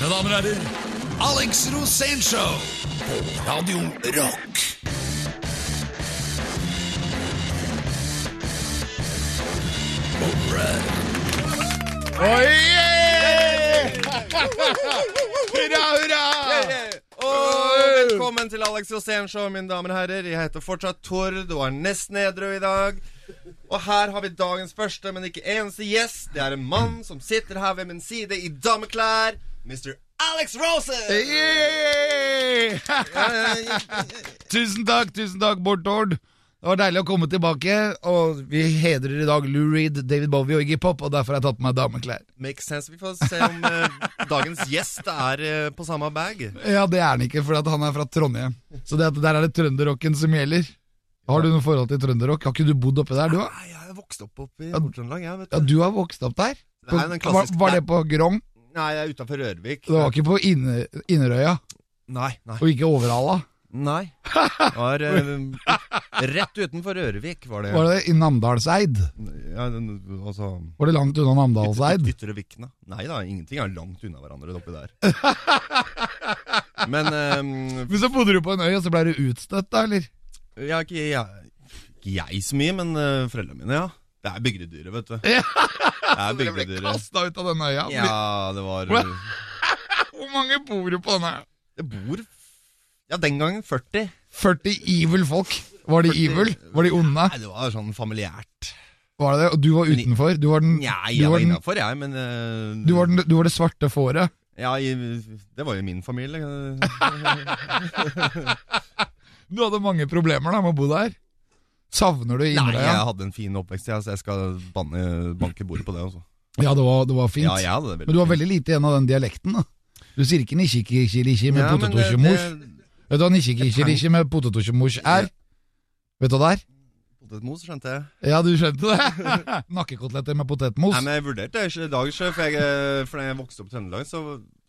Mine damer og herrer, Alex Rosénshow på Radio Rock. Oi! Hurra, hurra! Og velkommen til Alex Rosénshow, mine damer og herrer. Jeg heter fortsatt Tord og er nesten edru i dag. Og her har vi dagens første, men ikke eneste gjest. Det er en mann som sitter her ved min side i dameklær. Mr. Alex Roses! Yay! tusen takk, tusen takk, Bård Tord. Det var deilig å komme tilbake, og vi hedrer i dag Lou Reed, David Bowie og Iggy Pop, og derfor har jeg tatt på meg dameklær. Makes sense. Vi får se om eh, dagens gjest er eh, på samme bag. Ja, det er han ikke, for han er fra Trondheim. Så det, at der er det trønderrocken som gjelder. Har du noe forhold til trønderrock? Har ikke du bodd oppe der, du? Nei, jeg er vokst opp oppe i Nord-Trøndelag, jeg, vet Ja, du. du har vokst opp der? På, Nei, den var, var det på Grong? Nei, jeg er utafor Rørvik. Det var ikke på Inne, Inderøya? Nei, nei. Og ikke Overhalla? Nei. Det var eh, rett utenfor Rørvik, var det. Var det i Namdalseid? Ja, den, altså Var det langt unna Namdalseid? Yt- Ytre Vikna. Nei da, ingenting er langt unna hverandre oppi der. Men ehm, Men så bodde du på en øy, og så ble du utstøtt, da, eller? jeg, ikke, jeg, ikke jeg så mye, men uh, foreldrene mine, ja. Det er bygdedyret, vet du. Ja. Det er Dere ble bygdedyret. kasta ut av denne øya? Ja, det var? Hvor mange bor du på denne? Det bor Ja, den gangen 40. 40 evil folk. Var de 40 evil? Var de onde? Nei, det var sånn familiært. Var det det? Og du var utenfor? Du var den, du jeg var var innafor, jeg, men uh... du var, den, du var det svarte fåret? Ja, det var jo min familie. Du hadde mange problemer da med å bo der. Savner du Nei, jeg hadde en fin oppvekst, jeg, så jeg skal banne, banke bordet på det. Også. Ja, det var, det var fint. Ja, det Men du var veldig lite igjen av den dialekten, da. Du sier ikke nisjikikiriki med Ja, potetosjemors. det- Vet du hva nisjikikiriki med potetosjemors er? Vet du hva det er? Potetmos, skjønte jeg. Ja, du skjønte det? Nakkekoteletter med potetmos. Nei, men jeg vurderte det i dag, sjef, for, jeg, eh, for da jeg vokste opp i Trøndelag, så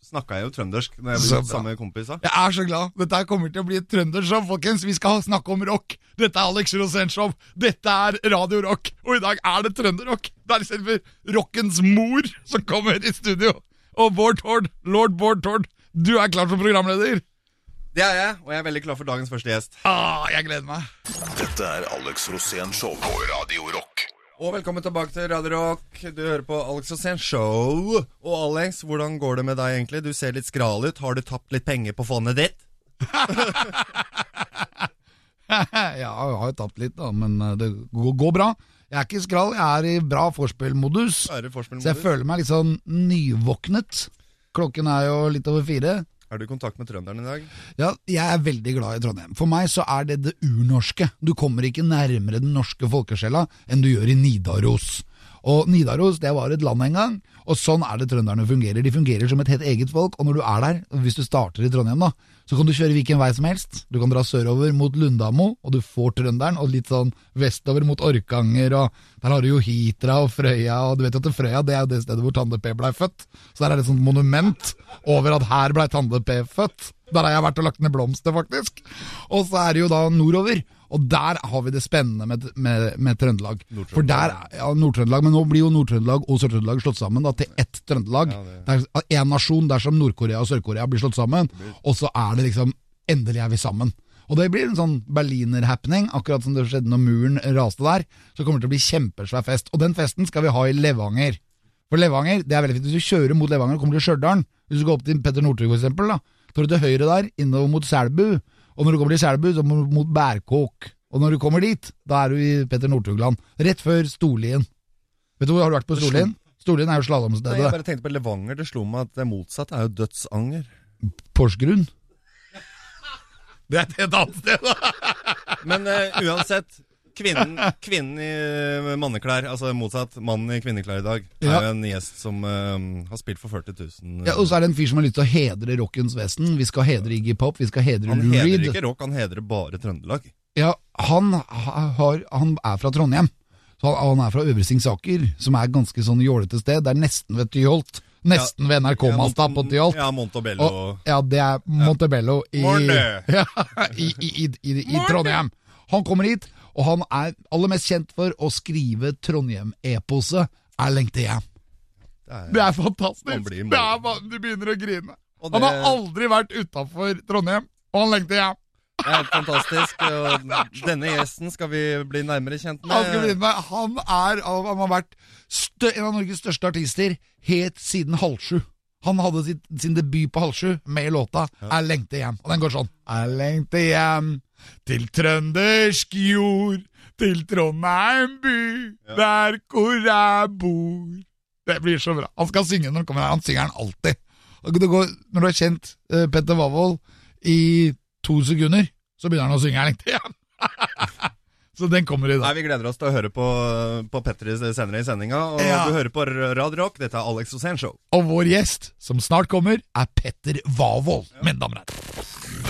snakka jeg jo trøndersk når jeg ble sammen med kompiser. Jeg er så glad. Dette her kommer til å bli et trøndershow, folkens. Vi skal snakke om rock. Dette er Alex Rosén-show. Dette er Radio Rock. Og i dag er det trønderrock. Det er selve rockens mor som kommer i studio. Og Bård Tord, lord Bård Tord, du er klar som programleder. Det er jeg, og jeg er veldig klar for dagens første gjest. Ah, jeg gleder meg. Dette er Alex Rosén Show på Radio Rock. Og velkommen tilbake til Radio Rock. Du hører på Alex Rosén Show. Og Alex, hvordan går det med deg egentlig? Du ser litt skral ut. Har du tapt litt penger på fondet ditt? ja, jeg har jo tapt litt, da, men eh, det går, går bra. Jeg er ikke skral, jeg er i bra forspillmodus. Er forspillmodus? Så jeg føler meg litt sånn nyvåknet. Klokken er jo litt over fire. Er du i kontakt med trønderen i dag? Ja, jeg er veldig glad i Trondheim. For meg så er det det urnorske. Du kommer ikke nærmere den norske folkesjela enn du gjør i Nidaros. Og Nidaros det var et land en gang, og sånn er det trønderne fungerer. De fungerer som et helt eget folk, og når du er der, hvis du starter i Trondheim da, så kan du kjøre hvilken vei som helst. Du kan dra sørover mot Lundamo, og du får trønderen, og litt sånn vestover mot Orkanger, og der har du jo Hitra og Frøya, og du vet jo at Frøya det er jo det stedet hvor Tande P blei født. Så der er det et sånt monument over at her blei Tande P født. Der har jeg vært og lagt ned blomster, faktisk. Og så er det jo da nordover. Og der har vi det spennende med, med, med Trøndelag. For der, ja, Nord-Trøndelag, Men nå blir jo Nord-Trøndelag og Sør-Trøndelag slått sammen da, til ett Trøndelag. Det er én nasjon dersom Nord-Korea og Sør-Korea blir slått sammen. Og så er det liksom Endelig er vi sammen. Og det blir en sånn berliner-happening, akkurat som det skjedde når muren raste der. Så kommer det til å bli kjempesvær fest. Og den festen skal vi ha i Levanger. For Levanger, det er veldig fint. Hvis du kjører mot Levanger og kommer til Stjørdal, hvis du går opp til Petter Northug da, tar du til høyre der, innover mot Selbu. Og når du kommer til Skjelbu, så må du mot Bærkåk. Og når du kommer dit, da er du i Petter Northug-land. Rett før Storlien. Vet du hvor har du vært på Storlien? Storlien er jo slalåmstedet. jeg bare tenkte på Levanger. Det slo meg at det motsatte er jo dødsanger. Porsgrunn. Det er et helt annet sted, da! Men uh, uansett, kvinnen, kvinnen i eh, manneklær, altså motsatt, mannen i kvinneklær i dag, er Ja. jo en gjest som uh, har spilt for 40 000. Ja, og så er det en fyr som har lyst til å hedre rockens vesen. Vi skal hedre Iggy Pop, vi skal hedre han hedrer ikke rock, han hedrer bare Trøndelag. Ja, han, har, han er fra Trondheim. Så han, han er fra Øvre Singsaker, som er ganske sånn jålete sted. Det er nesten ved Tyholt. Nesten ved NRK-masta på Tyholt. Ja, Montebello. Og, ja, det er Montebello i, ja, i, i, i, i, i Trondheim. Han kommer hit, og han er aller mest kjent for å skrive Trondheim-eposet 'Er lengter hjem'. Det er fantastisk. Man blir Det er du begynner å grine. Det... Han har aldri vært utafor Trondheim, og han lengter hjem. Det er helt fantastisk. Og denne gjesten skal vi bli nærmere kjent med. Han, begynne med, han, er, han har vært en av Norges største artister helt siden halv sju. Han hadde sitt, sin debut på halv sju med låta 'Jeg lengter hjem'. Og den går sånn. Jeg lengter hjem til trøndersk jord, til Trondheim by, der hvor jeg bor. Det blir så bra. Han skal synge når han kommer her. Han synger den alltid. Det går, når du har kjent uh, Petter Wavold i to sekunder, så begynner han å synge her lenge igjen. så den kommer i dag. Nei, Vi gleder oss til å høre på, på Petter senere i sendinga. Og Ja. du hører på Radio Rock. Dette er Alex Osen Show. Og vår gjest, som snart kommer, er Petter Wavold, mine damer og herrer.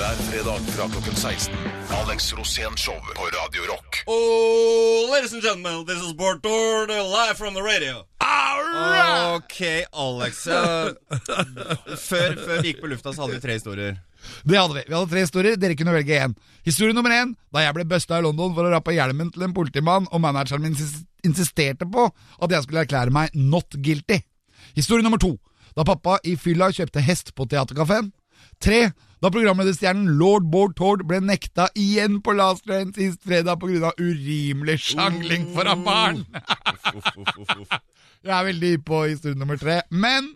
Hver fredag fra klokken 16. Alex Rosén Show på Radio Rock. Oh, ladies and gentlemen, this is Bård Tord, live from the radio. Right. Ok, Alex. før, før vi gikk på lufta, så hadde vi tre historier. Det hadde vi. Vi hadde tre historier, dere kunne velge én. Historie nummer én, da jeg ble busta i London for å rappe hjelmen til en politimann, og manageren min insisterte på at jeg skulle erklære meg not guilty. Historie nummer to, da pappa i fylla kjøpte hest på Theatercaféen. Tre, da programlederstjernen lord Bård Tord ble nekta igjen på Last Train sist fredag pga. urimelig sjangling foran barn. Jeg er veldig på historie nummer tre. Men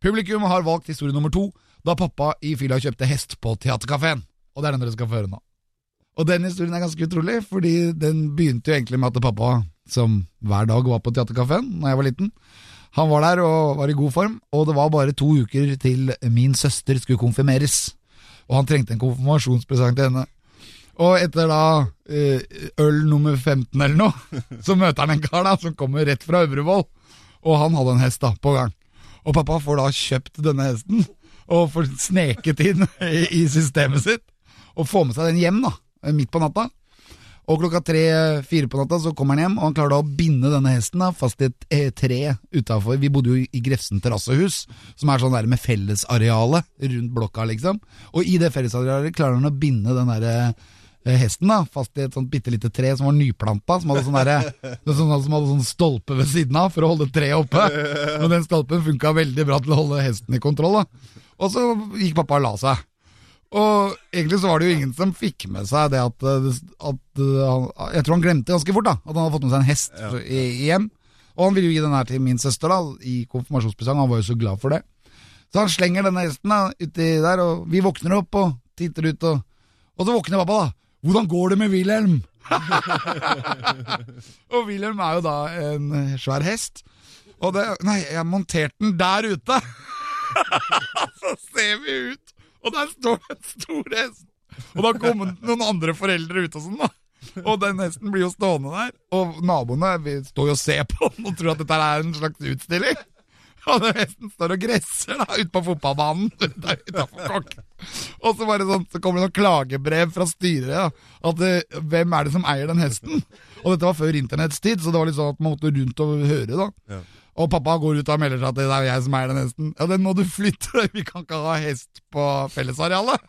publikum har valgt historie nummer to, da pappa i fylla kjøpte hest på Theatercaféen. Og det er den dere skal få høre nå. Og den historien er ganske utrolig, fordi den begynte jo egentlig med at pappa, som hver dag var på Theatercaféen da jeg var liten, han var der og var i god form, og det var bare to uker til min søster skulle konfirmeres. Og han trengte en konfirmasjonspresang til henne. Og etter da eh, øl nummer 15 eller noe, så møter han en kar da som kommer rett fra Øvrevoll. Og han hadde en hest da på gang. Og pappa får da kjøpt denne hesten, og får sneket inn i, systemet sitt. Og får med seg den hjem da, midt på natta. Og klokka tre-fire på natta så kommer han hjem, og han klarer da å binde denne hesten da, fast i et eh, tre utafor. Vi bodde jo i Grefsen terrassehus, som er sånn der med fellesarealet rundt blokka, liksom. Og i det fellesarealet klarer han å binde den derre eh, hesten da, fast i et sånt bitte lite tre som var nyplanta, som hadde sånn derre sånn, som hadde sånn stolpe ved siden av for å holde treet oppe. Og den stolpen funka veldig bra til å holde hesten i kontroll. da. Og så gikk pappa og la seg. Og egentlig så var det jo ingen som fikk med seg det at, eh, at eh, han, Jeg tror han glemte ganske fort da at han hadde fått med seg en hest ja. i hjem. Og han ville jo gi den her til min søster da i konfirmasjonspresang. Han var jo så glad for det. Så han slenger denne hesten da uti der, og vi våkner opp og titter ut. Og, og så våkner pappa, da. Hvordan går det med Wilhelm? og Wilhelm er jo da en svær hest. Og det Nei, jeg monterte den der ute! så ser vi ut, og der står det en stor hest! Og da kommer noen andre foreldre ut og sånn, da. Og den hesten blir jo stående der. Og naboene står jo og ser på den og tror at dette er en slags utstilling. Og den hesten står og gresser da ute på fotballbanen der. Og så, bare sånn, så kommer det noen klagebrev fra styret. Ja, at det, Hvem er det som eier den hesten? Og dette var før internetts tid, så det var litt sånn at man måtte rundt og høre. da Ja. Og pappa går ut og melder seg at det er jeg som eier den hesten. Ja, den må du flytte, vi kan ikke ha hest på fellesarealet.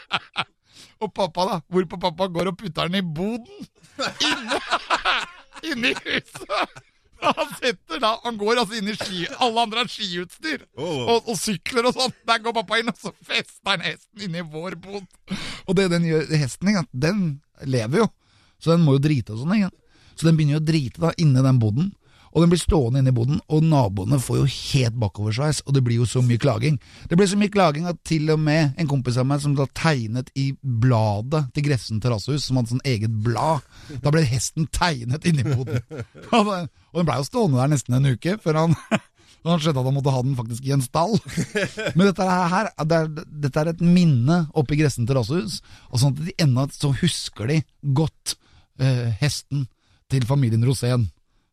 og pappa, da. Hvorpå pappa går og putter den i boden. Inne, inne i huset. Han setter da, han går altså inn i ski, alle andre har skiutstyr Oh. og, og sykler og sånn. Der går pappa inn, og så fester han hesten inn i vår bod. Og det den gjør, hesten, den lever jo, så den må jo drite og sånn. Så den begynner jo å drite da inni den boden. Og den blir stående inne i boden, og naboene får jo helt bakoversveis, og det blir jo så mye klaging. Det ble så mye klaging at til og med en kompis av meg som da tegnet i bladet til Grefsen terrassehus, som hadde sånn eget blad, da ble hesten tegnet inni boden. Og den- blei jo stående der nesten en uke, før han og han skjønte at han måtte ha den faktisk i en stall. Men dette her, det er, dette er et minne oppe i Gressen terrassehus. Og sånn at de ennå så husker de godt eh, hesten til familien Rosén,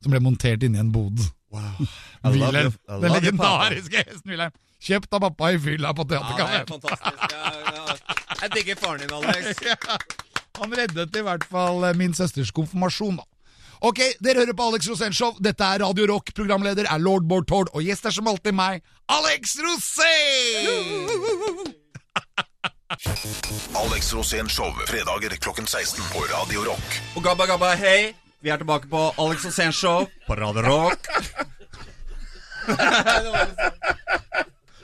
som ble montert inni en bod. Wow. Wilhelm. Den legendariske hesten Wilhelm. Kjøpt av pappa i fylla på Ja, er fantastisk. Ja, ja. Jeg digger faren din, Alex. Han reddet i hvert fall eh, min søsters konfirmasjon, da. Ok, dere hører på Alex Rosén Show. Dette er Radio Rock. Programleder er lord Bård Tord, og gjest er som alltid meg, Alex Rosén! Alex Rosén Show, fredager klokken 16 på Radio Rock. Og gabba gabba hei, vi er tilbake på Alex og Sen Show på Radio Rock.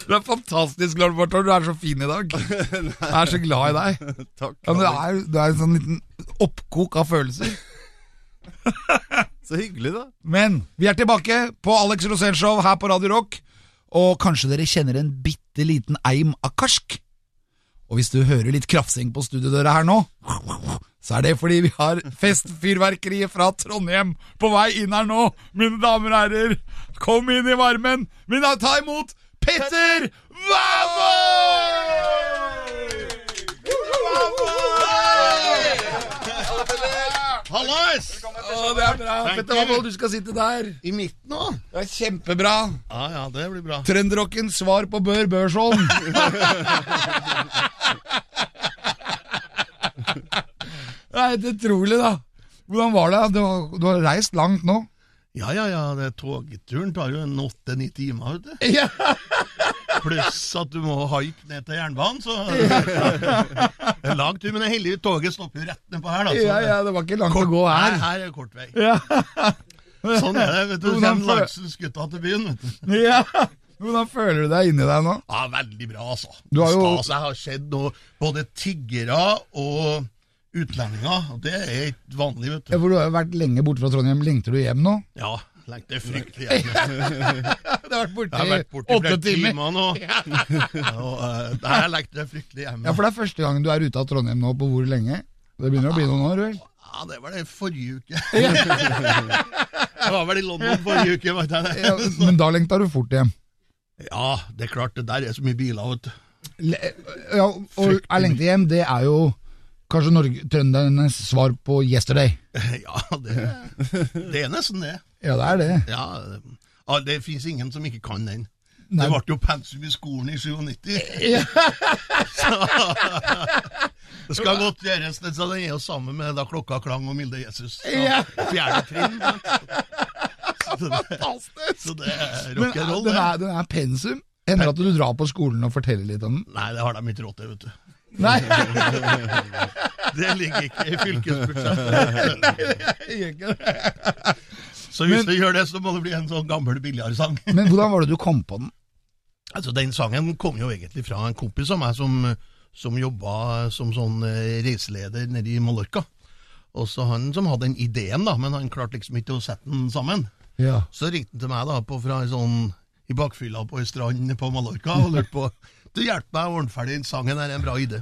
Du er fantastisk, Lars Barthold. Du er så fin i dag. Jeg er så glad i deg. Takk. Ja, du, er, du er en sånn liten oppkok av følelser. Så hyggelig, da. Men vi er tilbake på Alex Rosén Show her på Radio Rock. Og kanskje dere kjenner en bitte liten eim av karsk? Og hvis du hører litt krafsing på studiodøra her nå, så er det fordi vi har festfyrverkeriet fra Trondheim på vei inn her nå. Mine damer og herrer, kom inn i varmen. Mine, ta imot Petter Hallais! Å, det er bra. Petter Wavold, du skal sitte der. I midten òg? Det er kjempebra. Ja, ja, det blir bra. Trønderrockens svar på Bør Børsholm. Det er helt utrolig, da. Hvordan var det? Du har, du har reist langt nå. Ja, ja, ja, det togturen tar jo en åtte-ni timer, vet du. Ja. Pluss at du må haike ned til jernbanen, så Det er lang tur, men er toget stopper jo rett nedpå her, da. Så ja, ja, det var ikke langt å gå her, her. her er kort vei. Ja. Sånn er det, vet du. Hvordan Kommer føl- Langsensgutta til byen, vet du. ja. Hvordan føler du deg inni deg nå? Ja, veldig bra, altså. Du har jo- Stas. Jeg har sett noe både tiggere og utlendinger, og det er ikke vanlig, vet Ja, du. For du har jo vært lenge borte fra Trondheim. Lengter du hjem nå? Ja, lengter fryktelig hjem. Du har vært borte Jeg i åtte timer. timer nå. Og, uh, det har lengter fryktelig hjem. Ja, For det er første gangen du er ute av Trondheim nå på hvor lenge? Det begynner å bli noen år, vel? Ja, det var det forrige uke. jeg var vel i London forrige uke, vet jeg det. Ja, men da lengta du fort hjem. Ja, det er klart, det der er så mye biler, vet du. Le- Ja, og jeg lengte hjem, det er jo kanskje Norge, trøndernes svar på yesterday. Ja, det, det er nesten det. Ja, det er det. Ja, ja det fins ingen som ikke kan den. Nei. Det ble jo pensum i skolen i 97. Ja. Det skal godt gjøres, det, så den er jo sammen med da klokka klang og Milde Jesus. Så, Ja. Fjerde trinn. Fantastisk! så det er Men rock'n'roll, den er, den er pensum. Hender det at du drar på skolen og forteller litt om den? Nei, det har de ikke råd til, vet du. Nei, Det ligger ikke i fylkesbudsjettet. jeg gjør ikke det. Så hvis Men- du gjør det, så må det bli en sånn gammel billiardsang. Men hvordan var det du kom på den? Altså, Den sangen kom jo egentlig fra en kompis av meg som, som jobba som sånn eh, reiseleder nede i Mallorca. Og så han som hadde den ideen, da, men han klarte liksom ikke å sette den sammen. Ja. Så ringte han til meg da på fra sånn i bakfylla på ei strand på Mallorca og lurte på Du hjelper meg å ordne ferdig den sangen, det er en bra idé.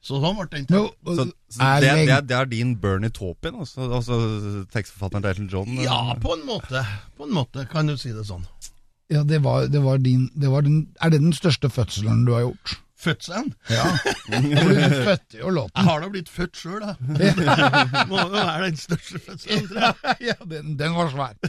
Så sånn ble den til. Jo, Så, så det, det, er, det er din Bernie Taupin, altså, altså tekstforfatteren til Elton John? Ja, på en måte. På en måte, kan du si det sånn. ja, det var, det var din det var den, Er det den største fødselen du har gjort? Fødselen? Ja. Du fødte jo Jeg har da blitt født sjøl, da. Må jo være den største fødselen, tror jeg. Ja, den, den var svær.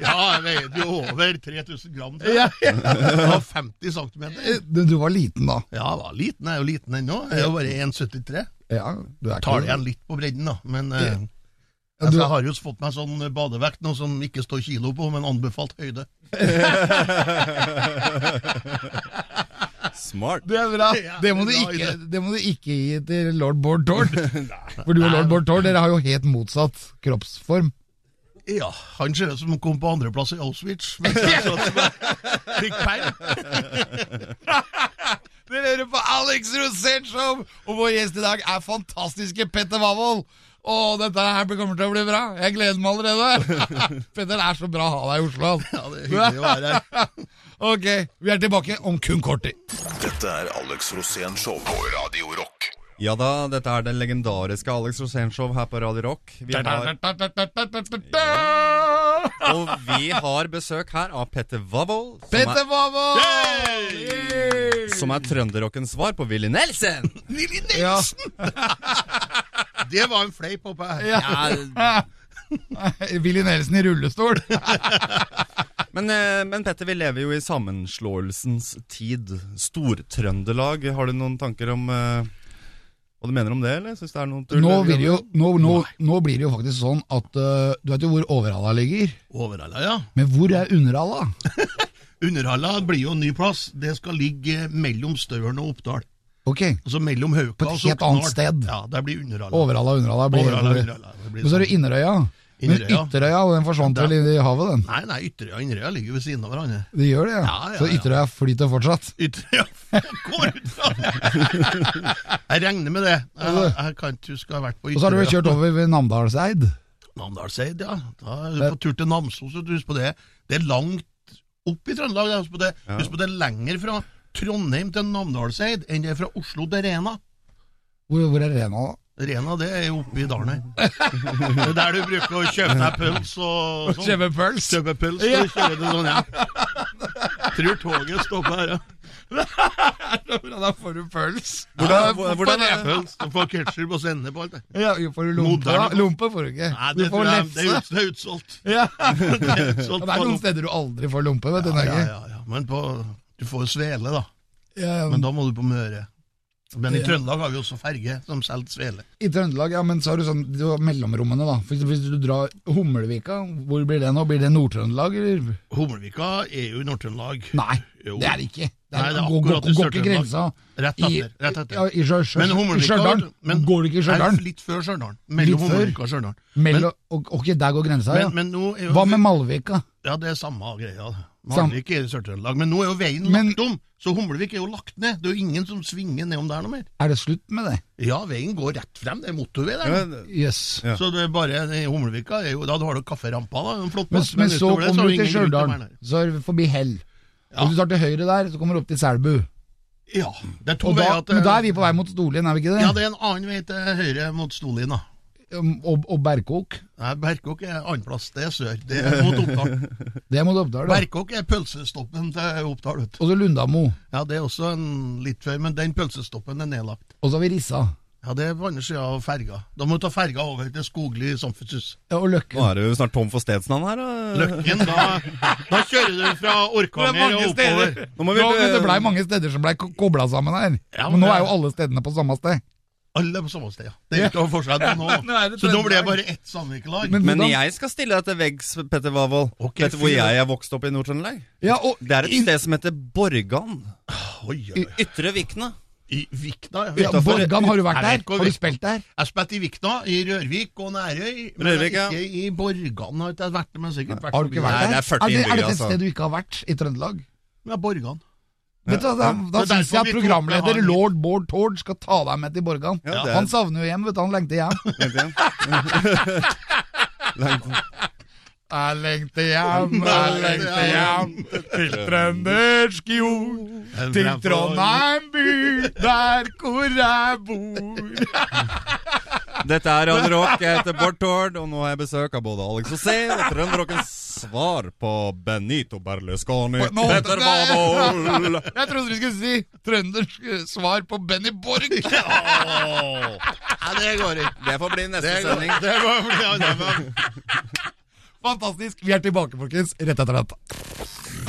Ja, jeg veide jo over 3000 gram. tror jeg. Ja, ja. Jeg var 50 cm. Du, du var liten da. Ja, jeg var liten. Jeg er jo liten ennå. Jeg er jo bare 1,73. Ja, du er Tar igjen litt på bredden, da. Men eh, Ja, altså, jeg har jo fått meg sånn badevekt nå som ikke står kilo på, men anbefalt høyde. Smart. Det er bra. Det må, du bra ikke, det må du ikke gi til lord Bård Tord. For du og lord Bård Tord dere har jo helt motsatt kroppsform. Ja, han ser ut som han kom på andreplass i Auschwitz. Men fikk peil. Dere hører på Alex Rosén Show, og vår gjest i dag er fantastiske Petter Wavold. Å, dette her kommer til å bli bra. Jeg gleder meg allerede. Petter, det er så bra å ha deg i Oslo. altså. Ja, det er hyggelig å være her. Ok, vi er tilbake om kun kort tid. Dette er Alex Rosén Show på Radio Rock. Ja da, dette er det legendariske Alex Rosén Show her på Radio Rock. Vi har, og vi har besøk her av Petter Wavold, som Petter er, som er trønderrockens svar på Willy Nelson. Willy Ja. Nelson! Det var en fleip, oppe her. Ja, Willy Nelson i rullestol. Men, eh, men Petter, vi lever jo i sammenslåelsens tid. Stortrøndelag, har du noen tanker om eh, hva du mener om det, eller? Synes det er noe tull? Nå, det jo, nå, nå, nå blir det jo faktisk sånn at uh, Du vet jo hvor Overhalla ligger, Overhalla, ja. men hvor er Underhalla? Underhalla blir jo en ny plass. Det skal ligge mellom Støren og Oppdal. Ok, Altså mellom Hauka På et helt annet sted. Ja, der blir Underhalla. Overhalla, Underhalla blir Overhalla. Underhalla. Det blir Men så er sånn. det Inderøya. Men Inderøya. Ytterøya, den forsvant vel inn i havet, den? Nei, nei, Ytterøya og Inderøya ligger ved siden av hverandre. De gjør det, ja. Ja, ja, Så. Ytterøya flyter fortsatt. Ytterøya går ut fra det! Jeg regner med det. Jeg, jeg kan ikke huske å ha vært på Og så har du vel kjørt over ved Namdalseid. Namdalseid, ja. Da er du på tur til Namsos. du Husk på det. Det er langt opp i Trøndelag. Husk på det. Husk på det er lenger fra Trondheim til Namdalseid enn det er fra Oslo til Rena. Hvor, hvor er Rena, da? Rena det er jo oppe i dalen her. Det er der du bruker å kjøpe deg pøls og sånn. Kjøpe pøls? Kjøpe pøls Ja. og kjøre det sånn ja. Tror toget stopper her, ja. Da får du pøls. Hvordan- er- Pøls. Du får ketsjup og sennep på alt det. Ja, får du lompe. Lompe får du ikke. Nei, Du det, får tror det, er, ut, det er utsolgt. Ja. Det er utsolgt det er noen steder du aldri får lompe, vet du, Ja, ja, ja, ja. Men på, du får svele, da. Ja, Men da må du på Møre. Men i Trøndelag har vi også ferge som selger svele. I Trøndelag, ja, men så har du sånn du har mellomrommene, da. For hvis du drar Hummelvika, hvor blir det nå? Blir det Nord-Trøndelag, eller? Hummelvika er jo i Nord-Trøndelag. Nei, Jo. det er det ikke. Det er, Nei, det er går, går, akkurat går ikke grensa Rett etter. Rett etter. Ja, i Sjø- Sjø- Men i Hummelvika men- Går det ikke i Stjørdal? Litt før Stjørdal. Mellom? Hummelvika og Stjørdal. Ok, der går grensa, ja. Men, men jo Hva med Malvika? Ja, det er samme greia. Malvik er i Sør-Trøndelag. Men nå er jo veien Men- lagt om, så Humlevik er jo lagt ned. Det er jo ingen som svinger nedom der noe mer. Er det slutt med det? Ja, veien går rett frem. Det er motorvei der. Ja. Jøss. Ja. Så det er bare i Humlevika er jo, Da har du kafferampa, da. En flott Men, men, men så kommer du til Stjørdal, så er det forbi Hell. Ja. Og du tar til høyre der, så kommer du opp til Selbu. Ja, det er to da, veier til men da er vi på vei mot Storlien, er vi ikke det? Ja, det er en annen vei til høyre mot Storlien, da. Um, Og, og Berkåk. Nei, Berkåk er annenplass. Det er sør. Det er mot Oppdal. Det er mot Oppdal, da. Berkåk er pølsestoppen til Oppdal. vet. Og så Lundamo. Ja, det er også en litt før, men den pølsestoppen er nedlagt. Og så har vi Rissa. Ja, det er på andre sida av ferga. Da må du ta ferga over til Skogli samfunnshus. Ja, og Løkken. Nå er du snart tom for stedsnavn her. Og... Løkken, da, da kjører du fra Orkanger og oppover. Nå må vi Nå, det blei mange steder som blei kobla sammen her. Ja, men nå er jo alle stedene på samme sted. Alle på samme sted, ja. Det er ikke noe forskjell Nå Så nå blir det bare ett Sandvikelag. Men Men jeg skal stille deg til veggs, Petter Wavold. Okay, Vet du hvor jeg er vokst opp i Nord-Trøndelag? ja, Det er et sted som heter Borgan. I. Ytre Vikna. I Vikna, ja, ja Borgan, har du vært der? Har du spilt der? Jeg har spilt i Vikna, i Rørvik og Nærøy. Men Rørvik, ja. ikke i Borgan har ikke vært der, men sikkert vært Har du ikke vært der? det er 40 er, det, er et altså. sted du ikke har vært i Trøndelag? Ja, Borgan. Vet du, Da, da syns jeg at programleder lord Bård Tord skal ta deg med til Borgan. Ja, er- Han savner jo hjem, vet du. Han lengter hjem. Jeg lengter hjem, jeg lengter hjem til trøndersk jord. Til Trondheim by, der hvor jeg bor. Dette er Radio Rock. Jeg heter Bård Tord, og nå har jeg besøk av både Alex Rosén og Trønderrockens svar på Benito Berlusconi. Nå- Petter Wavold. Jeg trodde du skulle si trøndersk svar på Benny Borg. Ja, det går ikke. Det får bli neste Det går, sending. det går bli det gang. Fantastisk. Vi er tilbake, folkens, rett etter dette.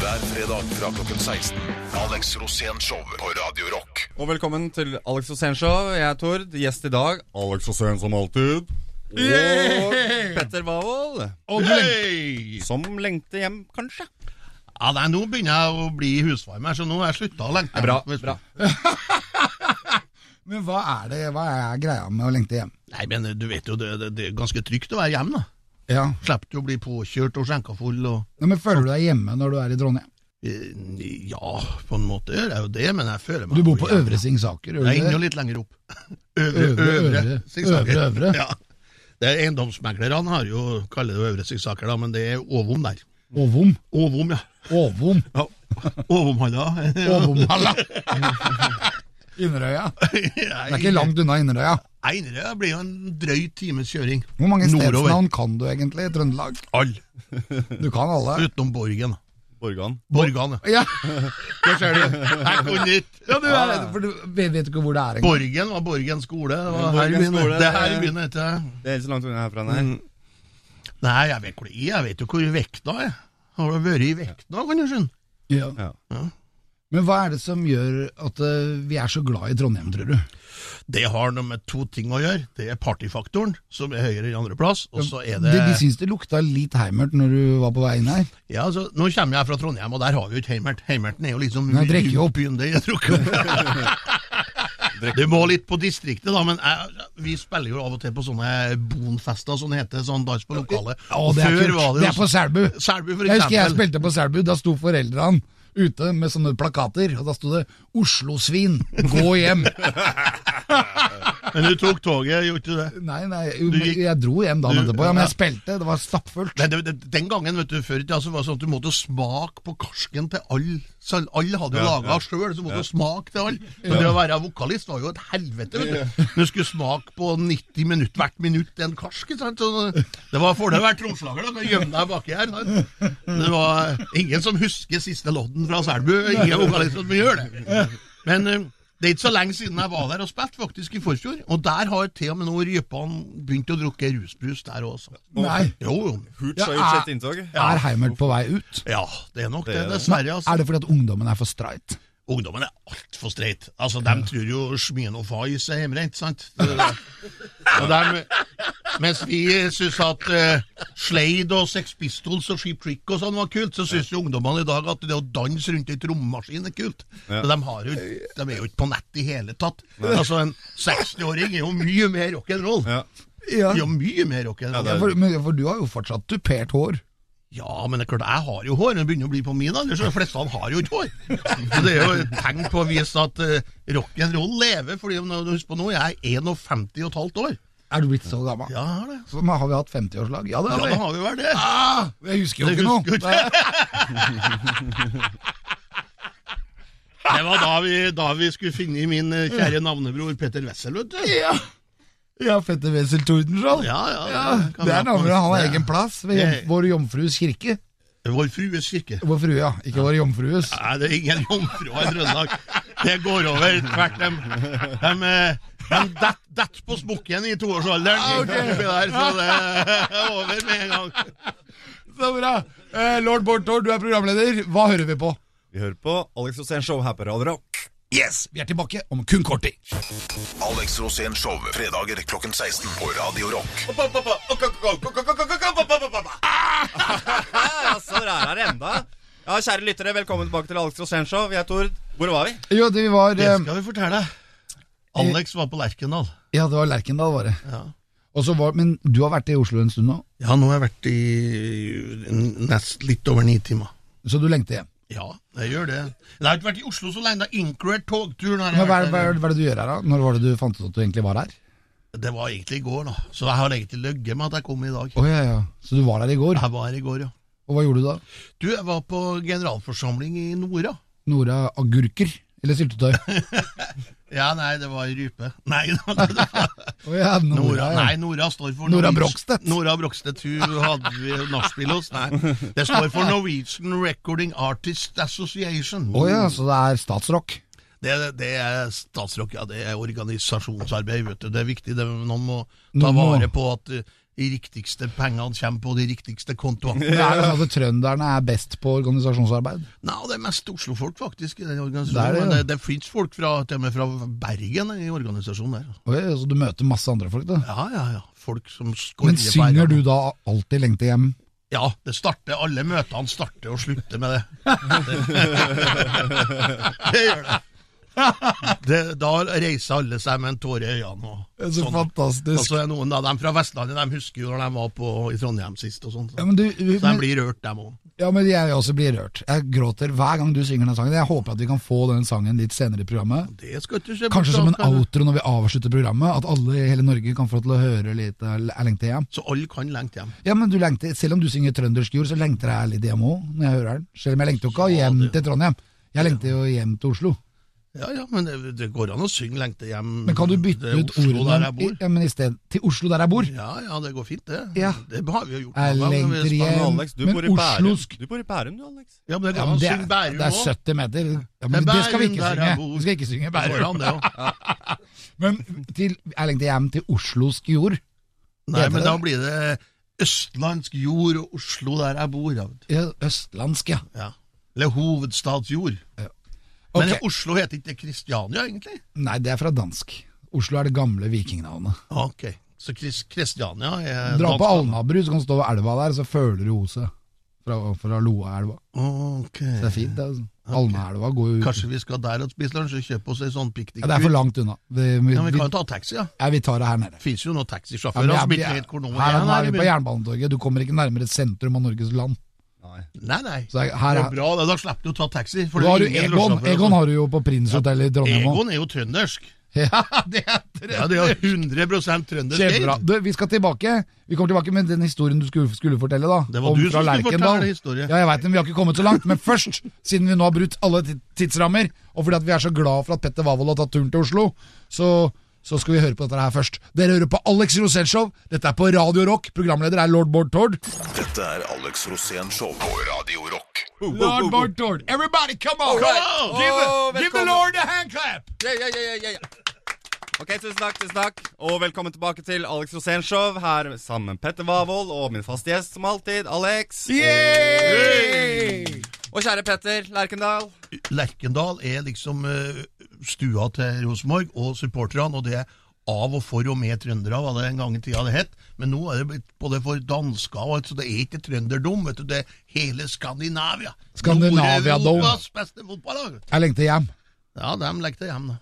Hver fredag fra klokken 16. Alex Rosén Show på Radio Rock. Og velkommen til Alex Rosén Show. Jeg er Tord. Gjest i dag Alex Rosén som alltid. Og Petter Wavold. Du! Som lengter hjem, kanskje. Ja, nei, Nå begynner jeg å bli husvarm, her, så nå har jeg slutta å lengte. Bra. Bra. Men hva er det, hva er greia med å lengte hjem? Nei, men du vet jo, det, det, det er ganske trygt å være hjemme. da. Ja. Slipper du å bli påkjørt og skjenka full. og... Ja, men Føler du deg hjemme når du er i Trondheim? Eh, Ja, på en måte gjør jeg jo det, men jeg føler meg Du bor på. Øvre Singsaker, Jeg er enda litt lenger opp. Øvre, øvre, øvre, Singsaker. øvre, øvre. Ja. Det er Eiendomsmeglerne har jo kaller det Øvre Singsaker, da, men det er Åvom der. Åvom. Åvom, ja. Åvom. ja. Åvomhalla. Åvomhalla. Inderøya. Det er ikke langt unna Inderøya. Einerøy blir jo en drøy times kjøring. Hvor mange stedsnavn kan du egentlig i Trøndelag? All. Du kan alle. Utenom Borgen. Borgan. Borgan, ja. Der ser du. Her kom nytt. ja du er, for du vet, du ikke hvor det er engang. Borgen var Borgen skole. Det var her Borgen skole, Det er her i det- byen, vet du. Det er ikke så langt unna herfra, nei. Nei, jeg vet hvor det er. Jeg vet jo hvor Vekna er. Har du vært i Vekna, kan du skjønne? Ja. Ja. Men hva er det som gjør at eh, vi er så glad i Trondheim, tror du? Det har noe med to ting å gjøre. Det er partyfaktoren, som er høyere i andreplass, og så er det De, syns det lukta litt heimert når du var på vei inn her. Ja, altså, Nå kommer jeg fra Trondheim, og der har vi jo ikke Heimert. Heimerten er jo liksom Nei, drikker jo opp. byen det jeg. Du må litt på distriktet, da, men jeg, vi spiller jo av og til på sånne bonfester, som det heter. Sånn dans på lokalet. Å, det er før kult. var Det er på Selbu. Selbu, for Jeg husker jeg spilte på Selbu. Da sto foreldrene ute med sånne plakater, og da sto det 'Oslo-svin, gå hjem'. Men du tok toget, gjorde ikke du det? Nei, nei, jo, gikk- jeg dro hjem dagen Du- etterpå. Ja, men jeg spilte, det var stappfullt. Nei, det, det, den gangen, vet du, før i tida var det sånn at du måtte smake på karsken til alle. Så Alle hadde jo Ja, laga ja. sjøl, så måtte du smake til alle. Men det å være vokalist var jo et helvete. vet Du Du skulle smake på 90 minutt, hvert minutt en karsk. sant? Så det var fordel å være tromslager. da, kan gjemme deg baki her. sant? Det var ingen som husker siste lodden fra Selbu. Ingen vokalister som gjør det. Men eh, det er ikke så lenge siden jeg var der og spilte, faktisk, i forfjor. Og der har til og med nå rypene begynt å drukke rusbrus der også. Nei. Jo, jo. Hooch Ja, har gjort er- sitt inntog. Er Heimert på vei ut? Ja, det er nok er det. dessverre. Altså. Er det fordi at ungdommen er for streit? Ungdommen er altfor streit. Altså, de tror jo Smirnov Ice er hjemmebrent, sant? Dem- mens vi syns at uh, Slade og Sex Pistols og Sheep Trick og sånn var kult, så syns jo ungdommene i dag at det å danse rundt ei trommaskin er kult. Ja. De, har jo, de er jo ikke på nett i hele tatt. Altså, En 60-åring er jo mye mer rock'n'roll. Ja. Ja. Jo mye mer rock'n'roll. Ja, Ja, for, for du har jo fortsatt tupert hår. Ja, men det er klart, jeg har jo hår. Det begynner å bli på min alder, så de fleste har jo ikke hår. Så det er jo et tegn på å vise at uh, rock'n'roll lever. fordi du husker på nå, jeg er 51 og et halvt år. Er du blitt så gammel? Ja, har det. Så har vi hatt 50-årslag? Ja, det Ja, har da har vi vel det. Ah, jeg husker jo Det ikke noe. husker du ikke. Det var da vi, da vi skulle finne min eh, kjære navnebror Petter Wessel, vet du. Ja, ja Fetter Wessel Tordenskjold. Ja, ja, Ja, det er navnet. Han har Ja. egen plass ved jom, vår jomfrues kirke. Vår Frues kirke. Vår frue, ja. Ikke vår jomfrues. Nei, det er ingen jomfruer i Trøndelag. Det går over tvert. De, de, eh, de dett, dett på smokken i toårsalderen. Ah, okay. der, så det er over med en gang. Så bra. Eh, Lord Bård du er programleder. Hva hører vi på? Vi hører på Alex Rosén Show her på Radio Rock. Yes, Vi er tilbake om kun kort tid. Alex Rosén Show, fredager klokken 16 på Radio Rock. Ja, så der er det enda. Ja, Kjære lyttere, velkommen tilbake til Alex Rosén Show. Vi er Tord. Hvor var vi? Jo, det var Det eh, skal vi fortelle. Alex var på Lerkendal. Ja, det var Lerkendal, var det. Ja. Og så var, men du har vært i Oslo en stund nå, ja, nå har jeg vært i nest litt over ni timer. så du lengter hjem. Ja, jeg gjør det. Jeg har ikke vært i Oslo så lenge. Det er Incred togtur. jeg Men hva, hva, hva er det du gjør her, da? Når var det du fant ut at du egentlig var her? Det var egentlig i går, da. Så jeg har egentlig løyet med at jeg kom i dag. Oh, ja, ja. Så du var der i går? Jeg var her i går, ja. Og hva gjorde du da? Du, jeg var på generalforsamling i Nora. Nora agurker? Eller syltetøy? Ja, nei, det var rype. Nei, det var, det var oh, ja, Nora, Nora, nei, Nora står for Nora Brogstedt. Nora Brogstedt, hun hadde vi nachspiel hos. Nei, det står for Norwegian Recording Artist Association. Å ja, så det er statsrock? Det, det er statsrock, ja. Det er organisasjonsarbeid, vet du. Det er viktig. Det, noen må ta vare på at de riktigste pengene kommer på de riktigste kontoene. Ja. er det sånn at trønderne er best på organisasjonsarbeid. Nei, det er mest Oslo-folk, faktisk, i den Det organisasjonen. det, ja. det, det fins folk fra, til og med fra Bergen i organisasjonen der. Å så du møter masse andre folk, da. Ja, ja, ja. Folk som Men synger du da alltid 'Lengte hjem'? Ja, det starter, alle møtene starter og slutter med det. Det, det gjør det. det. Da reiser alle seg med en tåre i øynene. Og, Det så sånn. Og så er noen av dem fra Vestlandet, de husker jo når de var på, i Trondheim sist. og sånn. Ja, men, du, Så de blir rørt, dem òg. ja, men jeg også blir rørt. Jeg gråter hver gang du synger den sangen. Jeg håper at vi kan få den sangen litt senere i programmet. Kanskje som en outro når vi avslutter programmet. At alle i hele Norge kan få til å høre litt 'Jeg lengter hjem'. Så alle kan lengte hjem. Ja, men du lengter, Selv om du synger trøndersk jord, så lengter jeg litt hjem òg, når jeg hører den. Selv om jeg lengter jo ikke hjem til Trondheim. Jeg lengter jo hjem til Oslo. Ja, ja, men det, det går an å synge lengte hjem. Men kan du bytte ut ordene jeg bor. i- ja, men i sted, til Oslo der jeg bor? Ja, ja, det går fint, det. Ja. Det har vi jo gjort. Jeg lengter hjem. Men Alex, du Men bor oslosk- Du bor i Bærum, du, Alex. Ja, men det Ja, går men an å det, synge Bærum Bærum det er 70 meter. Ja, men Det det skal vi ikke synge. Vi skal ikke synge Bærum. an, det også. Men til, jeg lengter hjem til oslosk jord. Nei, men det da blir det østlandsk jord og Oslo der jeg bor. Ja. Ja, østlandsk, ja. Ja. Eller hovedstadsjord. Ok. Men Oslo heter ikke Kristiania, egentlig? Nei, det er fra dansk. Oslo er det gamle vikingnavnet. Ok, så Kristiania er Dra på dansk- Alnabru, så kan du stå ved elva der, så føler du oset fra, fra Loaelva. Så Det er fint, det. altså. Alnaelva går jo ut. Kanskje vi skal der og spise lunsj og kjøpe oss en sånn piknikkur? Ja, det er for langt unna. Det, vi, Ja, vi kan jo ta taxi, ja. ja, vi tar det her nede. Fins jo noen taxisjåfører ja, som ikke vet hvor er. nå er her i vi på. Jernbanetorget. Du kommer ikke nærmere sentrum av Norges land. Nei, nei. Så jeg- her det er, bra, da, da slipper du å ta taxi. For du det er har ingen Egon. Egon har du jo på Prins hotell i Trondheim. Egon er jo trøndersk. Ja, det er Ja, det er 100 trøndersk. Kjempebra. Du, vi skal tilbake Vi kommer tilbake med den historien du skulle, skulle fortelle. da Det var Om du som skulle Lerkendal. fortelle historien. Ja, jeg vet, men Vi har ikke kommet så langt. Men først, siden vi nå har brutt alle tidsrammer, og fordi at vi er så glad for at Petter Wavold har tatt turen til Oslo, så, så skal vi høre på dette her først. Dere hører på Alex Rosén Show. Dette er på Radio Rock. Programleder er lord Bård Tord. Dette er Alex Rosén Show på Radio Rock. Lord Bård Tord. Everybody, come on! Come Give! Oh, the, give the. Lord a hand clap! yeah, yeah, yeah. ja, ja. Ok, tusen takk, tusen takk. Og velkommen tilbake til Alex Rosén Show. Her sammen med Petter Wavold og min faste gjest som alltid, Alex. Yay! Og kjære Petter Lerkendal. Lerkendal er liksom eh, stua til Rosenborg og supporterne, og det er av og for og med trøndere, var det en gang i tida det het. Men nå er det blitt både for dansker og alt, så det er ikke trønderdom, vet du. Det er hele Skandinavia. Skandinavia dom. Nord-Europas beste fotballag. Jeg lengter hjem. Ja, dem lengter hjem, da.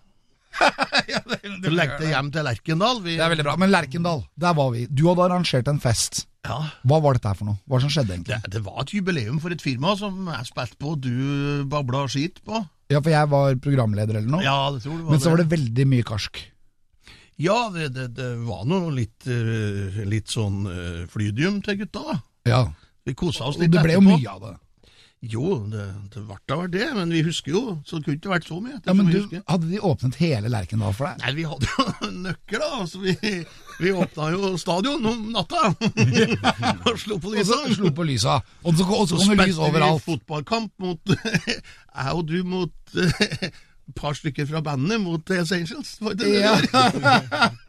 Du lengter hjem til Lerkendal. Vi, Det er veldig bra. Men Lerkendal, der var vi. Du hadde arrangert en fest. Ja, Hva var dette her for noe? Hva som skjedde egentlig? det, det var et jubileum for et firma som jeg spilte på, og du babla skit på. Ja, for jeg var programleder eller noe. Ja, det tror du var Men så var det veldig mye karsk. Ja, det, det, det var noe litt, eh, litt sånn uh, flydium til gutta. Ja. Vi kosa oss Og etterpå det ble jo mye av det. Jo, det, det ble da vel det, men vi husker jo, så det kunne ikke vært så mye. Ja, men du. Hadde de åpnet hele Lerkendal for deg? Nei, vi hadde jo nøkkel, da, så vi, vi åpna jo stadion om natta. og slo på Og så slo på lysa. Og så, og så Så kom det spilte vi fotballkamp mot Jeg og du mot et par stykker fra bandet mot Hells Angels. Var det det? Ja.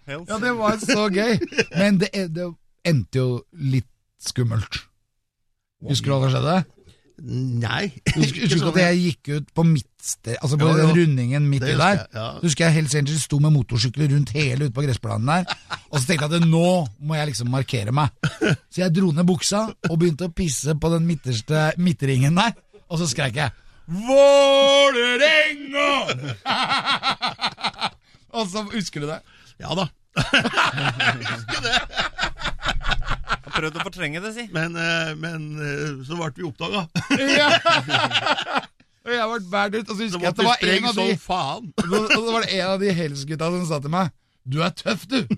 Ja, det var så gøy. Men det, det endte jo litt skummelt. Husker du hva som skjedde? Nei. Husker, husker du sånn, at jeg gikk ut på midtsted, altså på Jo, jo. den rundingen midt i der? jeg, ja. Husker jeg Hells Angels sto med motorsykler rundt hele ute på gressplanen der. Og så tenkte jeg at nå må jeg liksom markere meg. Så jeg dro ned buksa og begynte å pisse på den midterste midtringen der. Og så skreik jeg Vålerenga! og så husker du det? Ja da. Jeg har prøvd å fortrenge det, si. Men, eh, men eh, så ble vi oppdaga. Ja. Og jeg ble bært ut, og så husker jeg at det var en av de faen. Og så var det en av de Hells-gutta som sa til meg Du er tøff, du!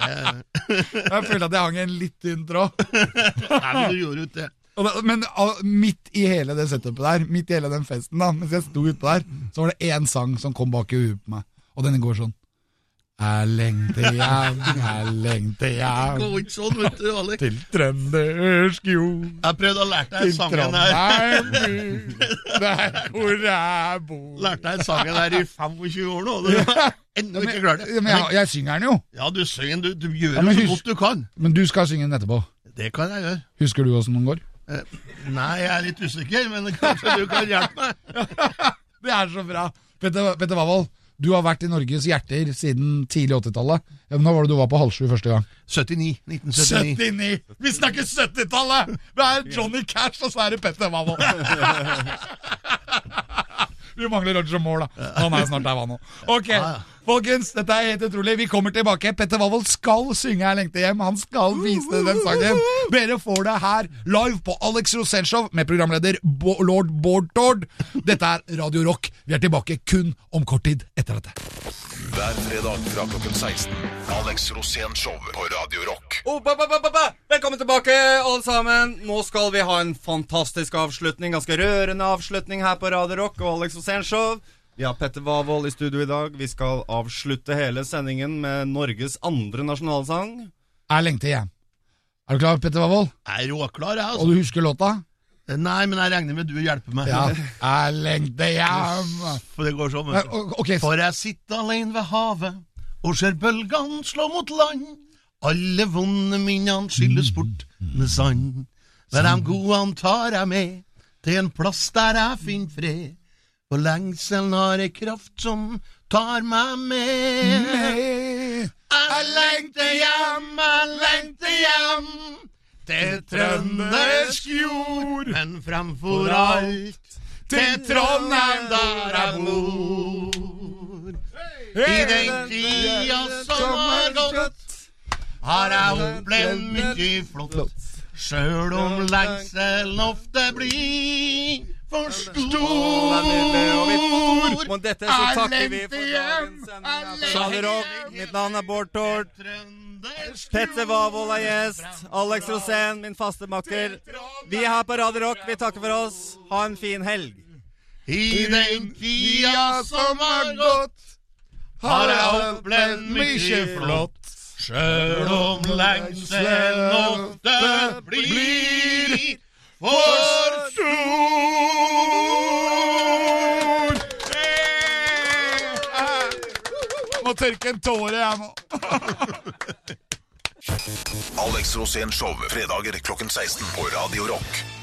Jeg følte at jeg hang i en litt tynn tråd. Nei, men du gjorde ut det. Og da, men midt i hele det setupet der, midt i hele den festen, da mens jeg sto ute der, så var det én sang som kom bak i huet på meg. Og den går sånn Jeg lengter jeg lengter Det går ikke sånn, vet du, Alex. til trøndersk jord. Jeg prøvde å lære deg sangen her. Der hvor jeg bor. Lærte deg sangen her i 25 år nå. Du har ennå ikke klart det. Men jeg, jeg synger den jo. Ja, du synger den. Du, du gjør Ja, men så godt du kan. Men du skal synge den etterpå. Det kan jeg gjøre. Husker du åssen den går? Eh, Nei, jeg er litt usikker, men kanskje du kan hjelpe meg. Det er så bra. Petter Wavold, du har vært i Norges hjerter siden tidlig 80-tallet. Når Nå var det du var på halv sju første gang. 79. 1979. 79! Vi snakker 70-tallet! Det er Johnny Cash, og så er det Petter Wavold. Vi mangler Roger Moore, da. Han er snart der, han òg. Ok, folkens, dette er helt utrolig. Vi kommer tilbake. Petter Wavold skal synge 'Jeg lengter hjem'. Han skal vise den sangen. Dere får det her live på Alex Rosenshov med programleder Bo lord Bård Tord. Dette er Radio Rock. Vi er tilbake kun om kort tid etter dette. Hver fredag fra klokken 16. Alex Rosén Show på Radio Rock. Oh, ba, ba, ba, ba, ba. Velkommen tilbake, alle sammen. Nå skal vi ha en fantastisk avslutning. Ganske rørende avslutning her på Radio Rock og Alex Rosén Show. Vi har Petter Wavold i studio i dag. Vi skal avslutte hele sendingen med Norges andre nasjonalsang. 'Jeg lengter hjem'. Er du klar, Petter Wavold? Jeg er råklar, jeg. Og Altså. du husker låta? Nei, men jeg regner med du hjelper meg. Ja. 'Jeg lengter hjem'. For det går sånn. Eh, vet du. Ok, For jeg sitter alene ved havet og ser bølgene slå mot land. Alle vonde minnene skylles bort med sand. Men de gode tar jeg med til en plass der jeg finner fred. For lengselen har ei kraft som tar meg med. Jeg lengter hjem, jeg lengter hjem til trøndersk jord, men framfor alt til Trondheim der jeg bor. I den tida som har gått, har jeg opplevd mye flott. Sjøl om lengselen ofte blir for stor. Jeg dette så takker vi for dagens sending. Mitt navn er Bård Tord. Petter Wavold er gjest. Alex Rosén, min faste makker. Vi er her på Radio Rock. Vi takker for oss. Ha en fin helg. I den tida som har gått, har jeg opplevd mye flott. Sjøl om lengselen ofte blir for stor. Må tørke en tåre, jeg nå. Alex Rosén Show fredager klokken 16 på Radio Rock.